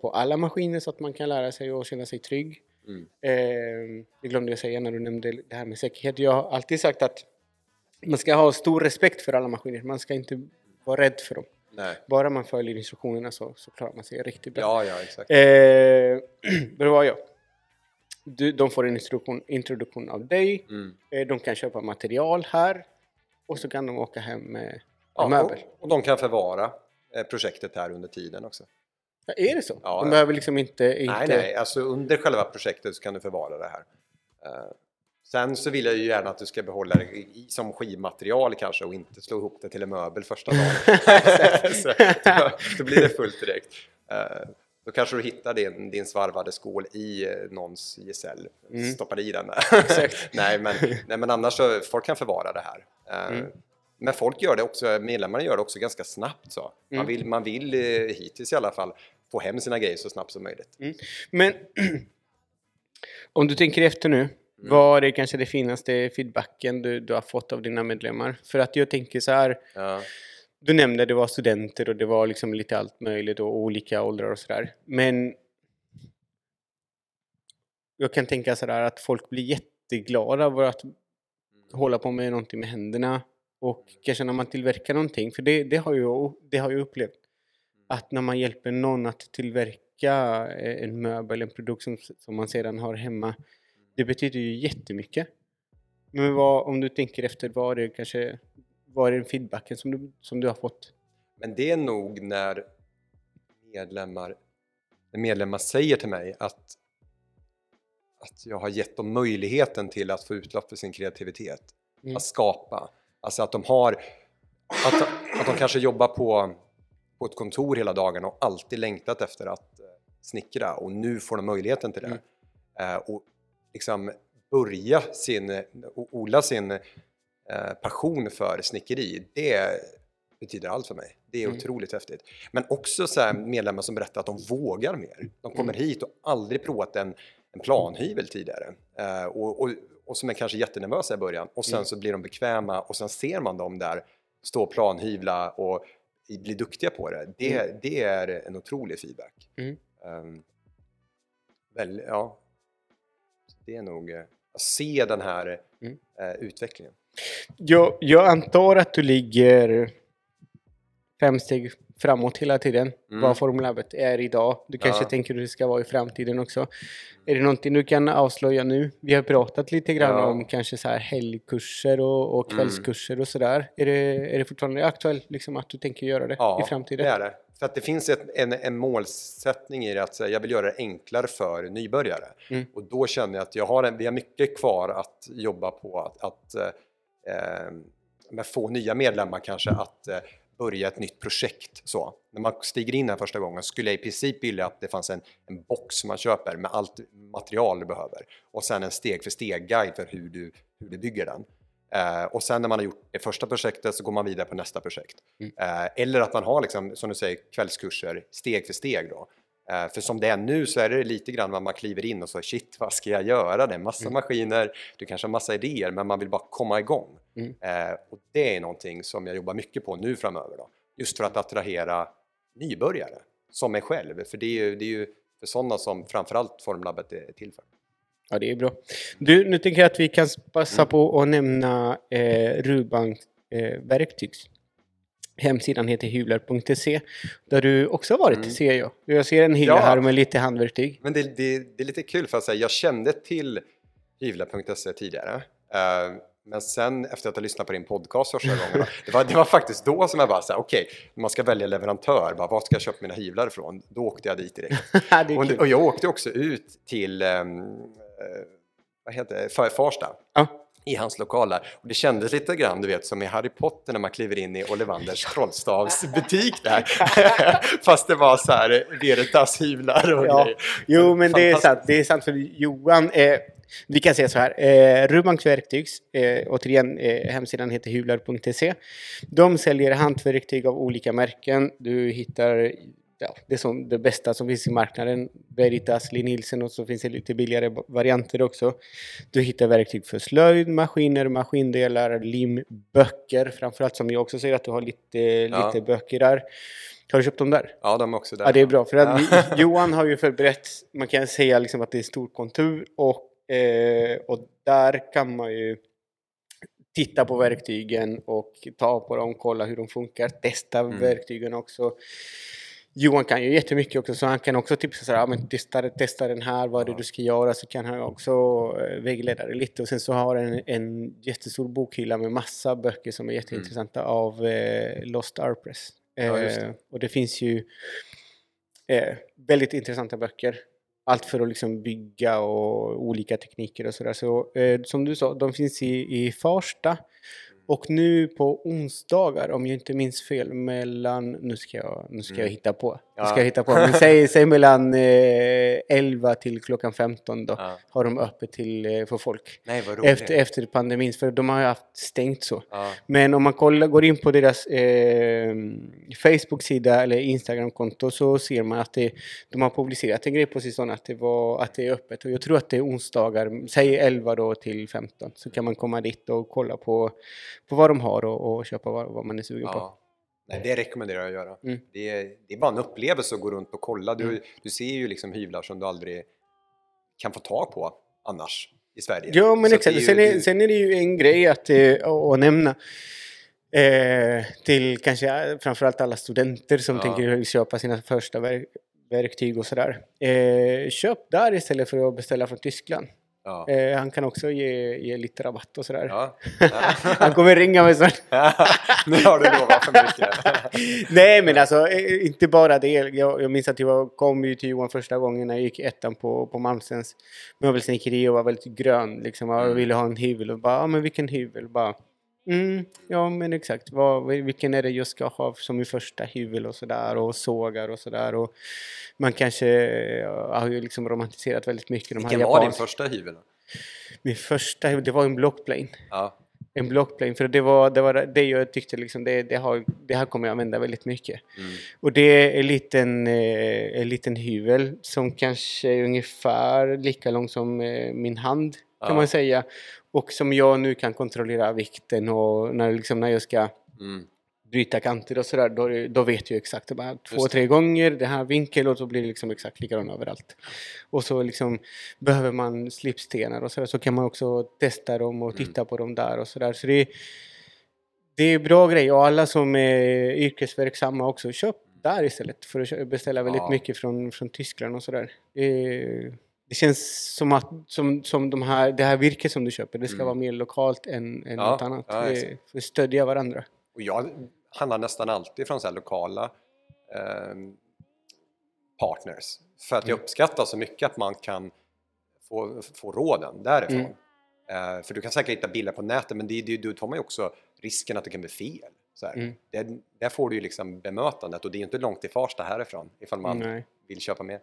på alla maskiner så att man kan lära sig och känna sig trygg. Mm. Eh, det glömde jag säga när du nämnde det här med säkerhet. Jag har alltid sagt att man ska ha stor respekt för alla maskiner. Man ska inte vara rädd för dem. Nej. Bara man följer instruktionerna så, så klarar man sig riktigt bra. Ja, ja, exakt. Eh, [CLEARS THROAT] det var jag. Du, de får en introduktion, introduktion av dig. Mm. Eh, de kan köpa material här. Och så kan de åka hem med, Ja, möbel. och, och de kan förvara eh, projektet här under tiden också. Ja, är det så? Ja, de behöver liksom inte... inte Nej, nej, alltså under själva projektet så kan du förvara det här. Sen så vill jag ju gärna att du ska behålla det i, som skivmaterial kanske och inte slå ihop det till en möbel första dagen. [LAUGHS] så, då, då blir det fullt direkt. Eh, då kanske du hittar din, din svarvade skål i eh, någons gesäll. Mm. Stoppar i den [LAUGHS] nej, men, nej, men annars så folk kan förvara det här. Eh, Mm. Men folk gör det också, medlemmarna gör det också ganska snabbt. Så. Man Mm. vill, man vill hittills i alla fall få hem sina grejer så snabbt som möjligt. Men [CLEARS THROAT] om du tänker efter nu. Mm. Vad är kanske det finaste feedbacken du, du har fått av dina medlemmar? För att jag tänker så här. Ja. Du nämnde att det var studenter och det var liksom lite allt möjligt och olika åldrar och sådär. Men jag kan tänka sådär att folk blir jätteglada över att hålla på med någonting med händerna. Och kanske när man tillverkar någonting, för det, det, har, jag, det har jag upplevt. Att när man hjälper någon att tillverka eh, en möbel, en produkt som, som man sedan har hemma. Det betyder ju jättemycket. Men vad, om du tänker efter, vad är det kanske, vad är den feedbacken som du, som du har fått? Men det är nog när medlemmar, när medlemmar säger till mig att, att jag har gett dem möjligheten till att få utlopp för sin kreativitet. Mm. Att skapa. Alltså att de har, att, att de kanske jobbar på, på ett kontor hela dagen och alltid längtat efter att eh, snickra och nu får de möjligheten till det. Eh, och liksom börja sin, odla sin eh, passion för snickeri, det betyder allt för mig. Det är Mm. otroligt häftigt. Men också så medlemmar som berättar att de vågar mer. De kommer Mm. hit och aldrig provat en, en planhyvel tidigare. Eh, och, och, och som är kanske jättenervösa i början. Och sen Mm. så blir de bekväma och sen ser man dem där stå och planhyvla och bli duktiga på det. Det, det är en otrolig feedback. Mm. Um, väl, ja. Det är nog eh, att se den här Mm. eh, utvecklingen. Jag, jag antar att du ligger fem steg framåt hela tiden. Mm. Vad Formlabbet är idag. Du kanske Ja. tänker hur det ska vara i framtiden också. Är det någonting du kan avslöja nu? Vi har pratat lite grann Ja. om kanske så här helgkurser och, och Mm. kvällskurser och sådär. Är det, är det fortfarande aktuellt liksom att du tänker göra det Ja, i framtiden? det är det. För att det finns ett, en, en målsättning i det att säga, jag vill göra det enklare för nybörjare. Mm. Och då känner jag att jag har en, vi har mycket kvar att jobba på att, att eh, få nya medlemmar kanske att eh, börja ett nytt projekt. Så. När man stiger in här första gången skulle jag i princip vilja att det fanns en, en box man köper med allt material du behöver och sen en steg för steg-guide för hur du, hur du bygger den. Eh, och sen när man har gjort det första projektet så går man vidare på nästa projekt. Mm. Eh, eller att man har, liksom, som du säger, kvällskurser steg för steg. Då. Eh, för som det är nu så är det lite grann vad man kliver in och så shit, vad ska jag göra? Det är massa Mm. maskiner, du kanske har massa idéer, men man vill bara komma igång. Mm. Eh, och det är någonting som jag jobbar mycket på nu framöver. Då. Just för att attrahera nybörjare, som mig själv. För det är ju, det är ju för sådana som framförallt Formlabbet är till för. Ja, det är bra. Du, nu tänker jag att vi kan passa på att nämna eh, Rubank eh, verktygs. Hemsidan heter hyvlar.se där du också har varit, Mm. ser jag. Jag ser en hylla Ja. här med lite handverktyg. Men det, det, det är lite kul för att säga, jag kände till hyvla.se tidigare. Eh, men sen efter att ha lyssnat på din podcast första [LAUGHS] gången, det var, det var faktiskt då som jag bara sa, okej, när man ska välja leverantör, bara, var ska jag köpa mina hyvlar ifrån? Då åkte jag dit direkt. [LAUGHS] Och, och jag åkte också ut till eh, vad heter det? Fa- Farsta. Ja. I hans lokaler. Och det kändes lite grann, du vet, som i Harry Potter när man kliver in i Ollivanders trollstavsbutik där. [LAUGHS] Fast det var så här Veritas hyvlar och Ja. grejer. Jo, men det är sant. Det är sant för Johan. Eh, vi kan säga så här. Eh, Rubanks verktygs, eh, återigen, eh, hemsidan heter hyvlar.se. De säljer hantverktyg av olika märken. Du hittar ja, det, som, det bästa som finns i marknaden. Veritas, Lee Nielsen och så finns det lite billigare varianter också. Du hittar verktyg för slöjd, maskiner, maskindelar, lim, böcker. Framförallt som jag också ser att du har lite, Ja. lite böcker där. Har du köpt dem där? Ja, de är också där. Ja, det är bra. För att Johan har ju förberett, man kan säga liksom att det är stort kontur och, eh, och där kan man ju titta på verktygen och ta på dem, kolla hur de funkar, testa Mm. verktygen också. Johan kan ju jättemycket också så han kan också tipsa så här, ja, men testa, testa den här, vad är det du ska göra så kan han också eh, vägleda dig lite och sen så har han en, en jättestor bokhylla med massa böcker som är jätteintressanta av eh, Lost Arpress. Mm. Ja, det. Eh, och det finns ju eh, väldigt intressanta böcker. Allt för att liksom bygga och olika tekniker och sådär. Så eh, som du sa, de finns i, i Farsta. Och nu på onsdagar, om jag inte minns fel, mellan... Nu ska jag, nu ska jag Mm. hitta på. Nu Ja. ska jag hitta på. Men säg, säg mellan eh, 11 till klockan 15 då. Ja. Har de öppet till, eh, för folk. Nej, vad roligt. Efter, efter pandemin, för de har ju haft stängt så. Ja. Men om man kollar, går in på deras eh, Facebook-sida eller Instagram-konto så ser man att det, de har publicerat en grej på sistone att det, var, att det är öppet. Och jag tror att det är onsdagar, säg 11 då till 15. Så kan man komma dit och kolla på, på vad de har och, och köpa vad, vad man är sugen på. Ja. Nej, det rekommenderar jag att göra. Mm. Det, är, det är bara en upplevelse att gå runt och kolla. Du, Mm. du ser ju liksom hyvlar som du aldrig kan få tag på annars i Sverige. Ja, men Så exakt. är ju- sen, är, det- sen är det ju en grej att, eh, att nämna. Eh, till kanske framförallt alla studenter som Ja. tänker köpa sina första verk, verktyg och sådär. Eh, köp där istället för att beställa från Tyskland. Ja. Eh, han kan också ge, ge lite rabatt och sådär. Ja. [LAUGHS] han kommer ringa mig snart. [LAUGHS] nu har du lovat för mycket. [LAUGHS] Nej men alltså eh, inte bara det. Jag, jag minns att jag kom ju till Johan första gången när jag gick ettan på, på Malmstens möbelsnickeri och var väldigt grön liksom. Jag Mm. ville ha en hyvel och bara, ja men vilken hyvel? Bara, mm, ja men exakt. Vad, vilken är det jag ska ha som min första hyvel och sådär och sågar och sådär. Och man kanske ja, har ju liksom romantiserat väldigt mycket de här Vilken var din första hyvel? Min första hyvel, det var en blockplane. Ja. En blockplane, för det var det, var det jag tyckte liksom, det, det, har, det här kommer jag använda väldigt mycket. Mm. Och det är en liten, eh, en liten hyvel som kanske är ungefär lika lång som eh, min hand kan Ja. man säga. Och som jag nu kan kontrollera vikten och när, liksom, när jag ska Mm. bryta kanter och sådär, då, då vet jag exakt. Bara två, det. tre gånger den här vinkeln och så blir det liksom exakt likadant överallt. Och så liksom behöver man slipstenar och sådär så kan man också testa dem och Mm. titta på dem där och sådär. Så det, är- det är bra grejer och alla som är yrkesverksamma också, köp där istället för att beställa väldigt Ja. mycket från, från Tyskland och sådär. Det, det känns som att som, som de här, det här virket som du köper, det ska Mm. vara mer lokalt än, än Ja, något annat. ja, för att stödja varandra. Och jag handlar nästan alltid från så lokala ehm, partners. För att jag uppskattar så mycket att man kan få, få råden därifrån. Mm. Eh, för du kan säkert hitta bilder på nätet men det, det, då tar man ju också risken att det kan bli fel. Så. Mm. Det, där får du ju liksom bemötandet och det är ju inte långt till Farsta härifrån ifall man Nej. vill köpa mer.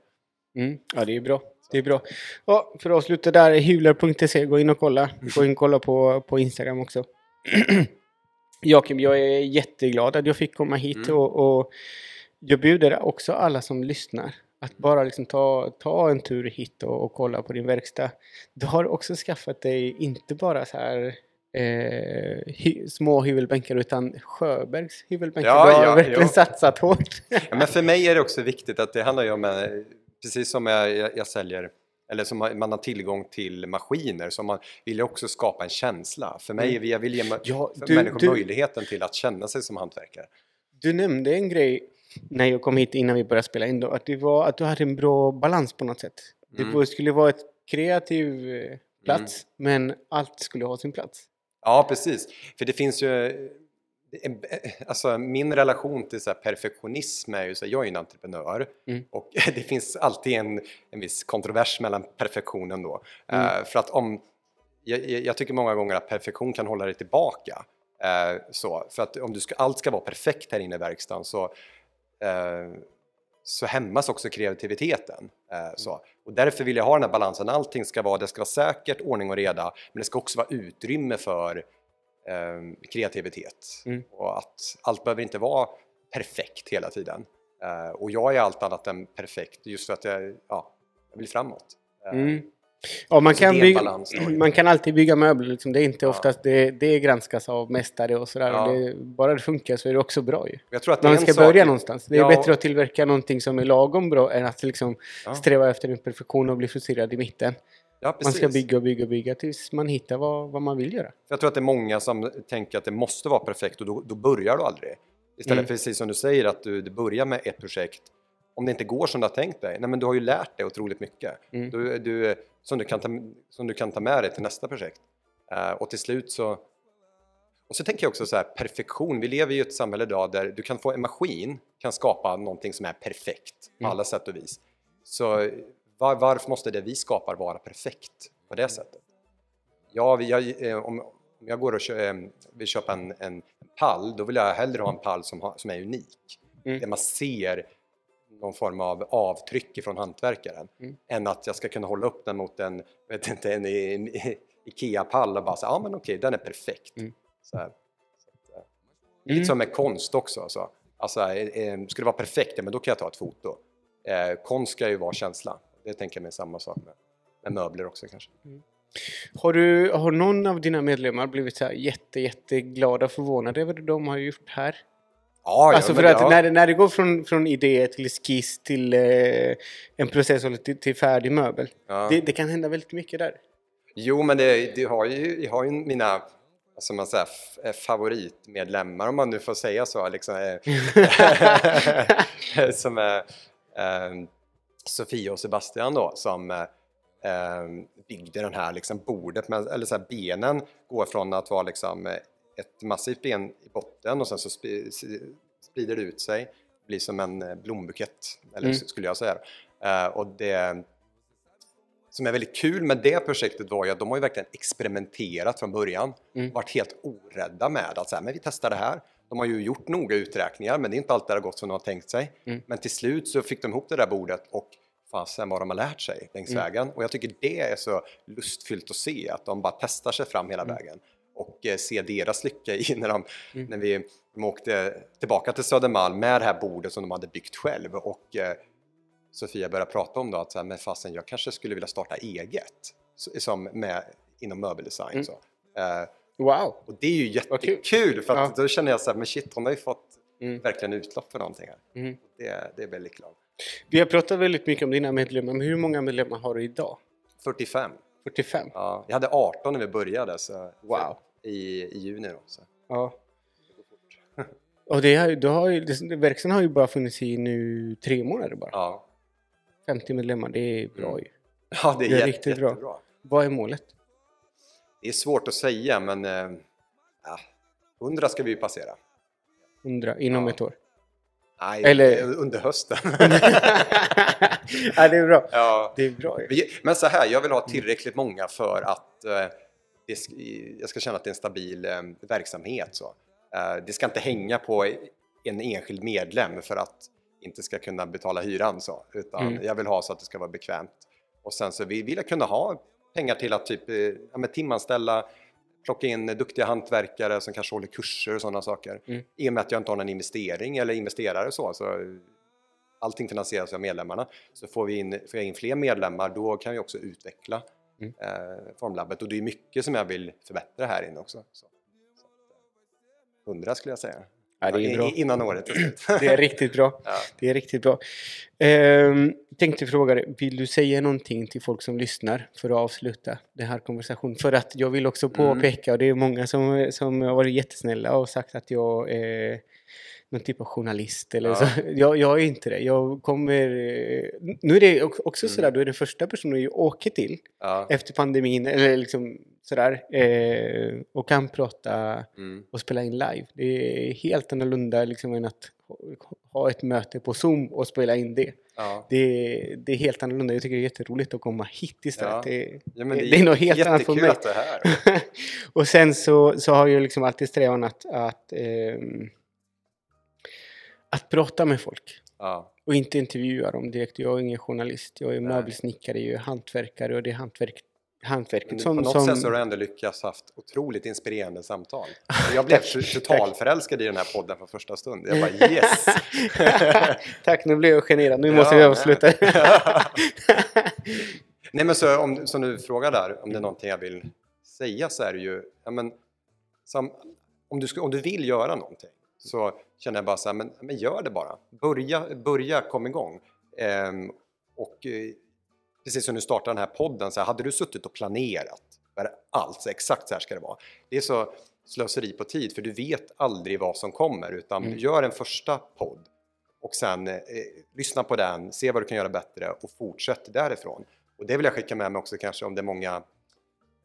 Mm. Ja, det är bra. Det är bra. Ja, för att avsluta där, hyvler.se, gå in och kolla. Gå in och kolla på, på Instagram också. [CLEARS THROAT] Joakim, jag är jätteglad att jag fick komma hit Mm. och, och jag bjuder också alla som lyssnar att bara liksom ta, ta en tur hit och, och kolla på din verkstad. Du har också skaffat dig inte bara så här eh, hy, små hyvelbänkar utan Sjöbergs hyvelbänkar. Ja, du har ja, verkligen ja. satsat hårt. Ja, men för mig är det också viktigt att det handlar ju om, eh, precis som jag, jag, jag säljer eller som man har tillgång till maskiner så man vill ju också skapa en känsla. För mig, Mm. jag vill ge Ja, du- människor du- möjligheten till att känna sig som hantverkare. Du nämnde en grej när jag kom hit innan vi började spela in då, att, det var, att du hade en bra balans på något sätt. Det Mm. var- skulle vara ett kreativ eh, plats, men allt skulle ha sin plats. Ja, precis. För det finns ju... en- Alltså min relation till så perfektionism är ju så här, jag är ju en entreprenör Mm. och [LAUGHS] det finns alltid en, en viss kontrovers mellan perfektionen då. Mm. Eh, för att om... Jag, jag tycker många gånger att perfektion kan hålla dig tillbaka. Eh, så, för att om du ska, allt ska vara perfekt här inne i verkstaden så, eh, så hämmas också kreativiteten. Eh, så. Och därför vill jag ha den här balansen. Allting ska vara, det ska vara säkert, ordning och reda, men det ska också vara utrymme för eh, kreativitet. Mm. Och att allt behöver inte vara perfekt hela tiden. Eh, och jag är allt annat än perfekt just för att jag, ja, jag vill framåt. Eh, Mm. Ja, man kan, bygga, balans [CLEARS THROAT] man kan alltid bygga möbler. Liksom. Det är inte Ja. oftast det, det granskas av mästare och sådär. Ja. Och det, bara det funkar så är det också bra ju. Jag tror att Man ska sak- börja någonstans. Det är Ja. bättre att tillverka någonting som är lagom bra än att liksom Ja. sträva efter en perfektion och bli frustrerad i mitten. Ja, Man ska bygga och bygga och bygga tills man hittar vad, vad man vill göra. För jag tror att det är många som tänker att det måste vara perfekt och då, då börjar du aldrig. Istället Mm. för precis som du säger att du, du börjar med ett projekt. Om det inte går som du har tänkt dig, nej men du har ju lärt dig otroligt mycket. Mm. Du, du, som, du kan ta, som du kan ta med dig till nästa projekt. Eh, och till slut så... Och så tänker jag också så här, perfektion. Vi lever i ett samhälle idag där du kan få en maskin kan skapa någonting som är perfekt på Mm. alla sätt och vis. Så var, varför måste det vi skapar vara perfekt på det sättet? Ja, vi- jag, eh, om, jag går och kö, eh, vill köpa en, en pall, då vill jag hellre ha en pall som, som är unik. Mm. Där man ser någon form av avtryck från hantverkaren. Mm. Än att jag ska kunna hålla upp den mot en, vet inte, en, en, IKEA-pall och bara säga ja men okej, den är perfekt. Mm. Så här. Så att, eh, Mm. lite som med konst också. Alltså. Alltså, ska det vara perfekt, ja, men då kan jag ta ett foto. Eh, konst ska ju vara känsla. Det tänker jag mig samma sak med, med möbler också kanske. Har, du, har någon av dina medlemmar blivit så här jätte, jätteglada och förvånade över det de har gjort här? Ja, alltså ja, för att ja. när, det- när det går från, från idé till skiss till eh, en process till, till färdig möbel. Ja. Det, det kan hända väldigt mycket där. Jo, men det, det har ju, jag har ju mina alltså man säger, eh, favoritmedlemmar, om man nu får säga så, liksom, eh, [LAUGHS] [LAUGHS] som är eh, Sofia och Sebastian då, som eh, eh, byggde den här liksom, bordet, med, eller så här, benen går från att vara liksom, eh, ett massivt ben i botten och sen så sprider det ut sig, blir som en eh, blombukett, eller Mm. skulle jag säga. Eh, och det som är väldigt kul med det projektet var ju att de har ju verkligen experimenterat från början. Mm. Varit helt orädda med att säga, men vi testar det här. De har ju gjort noga uträkningar men det är inte alltid det har gått som de har tänkt sig. Mm. Men till slut så fick de ihop det där bordet och fasen vad de har lärt sig längs Mm. vägen. Och jag tycker det är så lustfyllt att se att de bara testar sig fram hela Mm. vägen. Och eh, se deras lycka i [LAUGHS] när, de, Mm. när vi de åkte tillbaka till Södermalm med det här bordet som de hade byggt själv. Och eh, Sofia började prata om då att så här, men fasen, jag kanske skulle vilja starta eget så- som med, inom möbeldesign. Mm. Så. Eh, Wow! och det är ju jättekul för att Ja. då känner jag så här, men shit hon har ju fått Mm. verkligen utlopp för någonting här. Mm. Det, det är väldigt glad. Vi har pratat väldigt mycket om dina medlemmar, men hur många medlemmar har du idag? 45. 45? Ja, jag hade 18 när vi började så Wow. i, i juni då. Så. Ja. Och det har, du har ju, det- verkstaden har ju bara funnits i nu tre månader bara. Ja. 50 medlemmar, det är bra Mm. ju. ja, det är, Det är jätte, riktigt bra. jättebra. Vad är målet? Det är svårt att säga men eh, ja, 100 ska vi ju passera. 100 inom Ja. ett år? Nej, Eller- under hösten. [LAUGHS] ja, det är bra. [LAUGHS] ja. Det är bra. ju. Men så här, jag vill ha tillräckligt många för att eh, det jag ska känna att det är en stabil eh, verksamhet. Så. Eh, det ska inte hänga på en enskild medlem för att inte ska kunna betala hyran. Så, utan Mm. jag vill ha så att det ska vara bekvämt. Och sen så vill vill jag kunna ha pengar till att typ, eh, ja, men timanställa, plocka in duktiga hantverkare som kanske håller kurser och sådana saker. Mm. I och med att jag inte har någon investering eller investerare så, så allting finansieras av medlemmarna. Så får, vi in, får jag in fler medlemmar då kan vi också utveckla Mm. eh, Formlabbet och det är mycket som jag vill förbättra här inne också. Så, så, att, eh, 100 skulle jag säga. Ja, det är bra. Innan året är slut. Det är riktigt bra. [LAUGHS] ja. Det är riktigt bra. Ehm, tänkte fråga dig, vill du säga någonting till folk som lyssnar för att avsluta den här konversationen? För att jag vill också Mm. påpeka, och det är många som, som har varit jättesnälla och sagt att jag är någon typ av journalist eller Ja. så. [LAUGHS] Jag, jag är inte det. Jag kommer... Nu är det också Mm. sådär, du är den första personen jag åker till Ja. efter pandemin eller liksom sådär eh, och kan prata Mm. och spela in live. Det är helt annorlunda liksom än att ha- ett möte på Zoom och spela in det. Ja. Det är, det är helt annorlunda. Jag tycker det är jätteroligt att komma hit istället. Ja. Det, Ja, det, det är något helt annat för mig. att är här. [LAUGHS] och sen så, så har jag liksom alltid strävan att, att, ehm, att prata med folk. Och inte intervjua dem direkt. Jag är ingen journalist. Jag är Nej. möbelsnickare, jag är hantverkare och det är hantverk, hantverket som... på något som... sätt så har du ändå lyckats haft otroligt inspirerande samtal. [LAUGHS] Jag blev totalförälskad i den här podden från första stund. Jag bara yes! [LAUGHS] Tack, nu blev jag generad. Nu Ja, måste vi avsluta. [LAUGHS] Nej men så om, som du frågar där, om det är någonting jag vill säga så är det ju, ja, men, som, om, du, ska- om du vill göra någonting så känner jag bara så här, men, men gör det bara. Börja, börja kom igång. Ehm, och eh, precis som du startade den här podden, så här, hade du suttit och planerat allt, så exakt så här ska det vara. Det är så slöseri på tid för du vet aldrig vad som kommer utan Mm. gör en första podd och sen eh, lyssna på den, se vad du kan göra bättre och fortsätt därifrån. Och det vill jag skicka med mig också kanske om det är många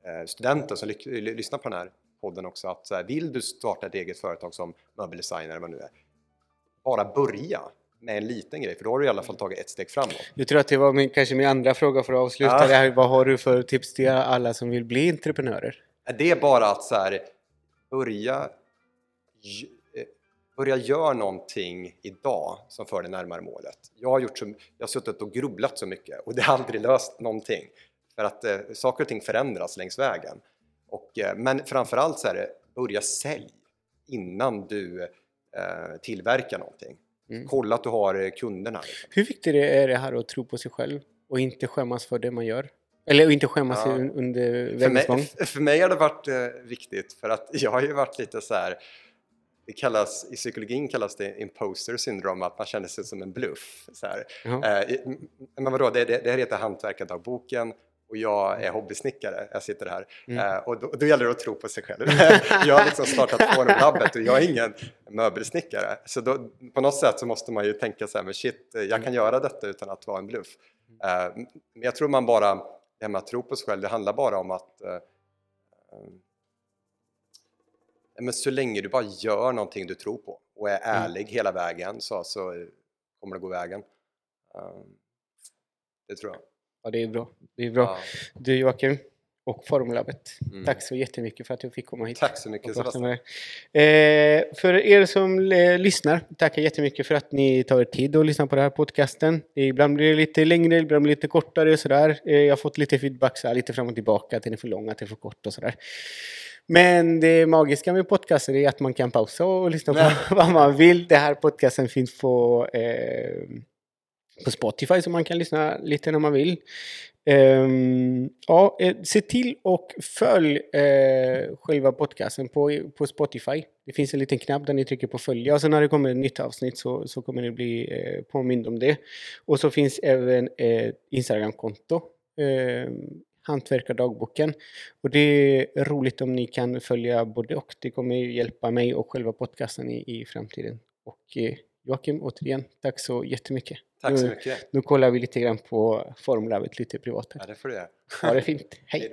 eh, studenter som ly- ly- lyssnar på den här podden också att så här, vill du starta ett eget företag som möbeldesigner eller vad nu är, bara börja med en liten grej för då har du i alla fall tagit ett steg framåt. Jag tror att det var min, kanske min andra fråga för att avsluta Ja. det här. Vad har du för tips till alla som vill bli entreprenörer? Det är bara att så här, börja, eh, börja göra någonting idag som för dig närmare målet. Jag har, gjort så, jag har suttit och grubblat så mycket och det har aldrig löst någonting. För att eh, saker och ting förändras längs vägen. Och, eh, men framförallt så är det, börja sälj innan du eh, tillverkar någonting. Mm. Kolla att du har eh, kunderna. Liksom. Hur viktigt är det här att tro på sig själv och inte skämmas för det man gör? Eller inte skämmas Ja. un- under vägens gång? [LAUGHS] för mig har det varit eh, viktigt för att jag har ju varit lite så här det kallas, I psykologin kallas det imposter syndrome, att man känner sig som en bluff. Så här. Jaha. Eh, men vadå, det, det, det här heter Hantverkardagboken och jag är hobbysnickare, jag sitter här. Mm. Eh, och då, då gäller det att tro på sig själv. [LAUGHS] jag har liksom startat Formlabbet och jag är ingen möbelsnickare. Så då, på något sätt så måste man ju tänka så här, men shit, eh, jag kan göra detta utan att vara en bluff. Eh, men jag tror man bara, det här med att tro på sig själv, det handlar bara om att eh, eh, men så länge du bara gör någonting du tror på och är Mm. ärlig hela vägen så, så kommer det gå vägen. Eh, det tror jag. Ja, det är bra. Det är bra. Ja. Du Joakim och Formlabbet. Mm. Tack så jättemycket för att jag fick komma hit. Tack så mycket Sebastian. Eh, för er som eh, lyssnar, tackar jättemycket för att ni tar er tid att lyssna på den här podcasten. Ibland blir det lite längre, ibland blir det lite kortare och sådär. Eh, jag har fått lite feedback så här, lite fram och tillbaka, att den är för lång, att den är för kort och sådär. Men det magiska med podcaster är att man kan pausa och lyssna på [LAUGHS] vad man vill. Det här podcasten finns på, eh, på Spotify så man kan lyssna lite när man vill. Ehm, ja, eh, se till och följ eh, själva podcasten på, på Spotify. Det finns en liten knapp där ni trycker på följa och sen när det kommer ett nytt avsnitt så, så kommer ni bli eh, påmind om det. Och så finns även ett Instagramkonto, ehm, Hantverkardagboken. Och det är roligt om ni kan följa både och. Det kommer hjälpa mig och själva podcasten i, i framtiden. Och Joakim, återigen, tack så jättemycket. Tack så mycket. Nu, nu kollar vi lite grann på formlabbet lite privat. Här. Ja, det får du göra. Ha det fint. [LAUGHS] Hej. Hej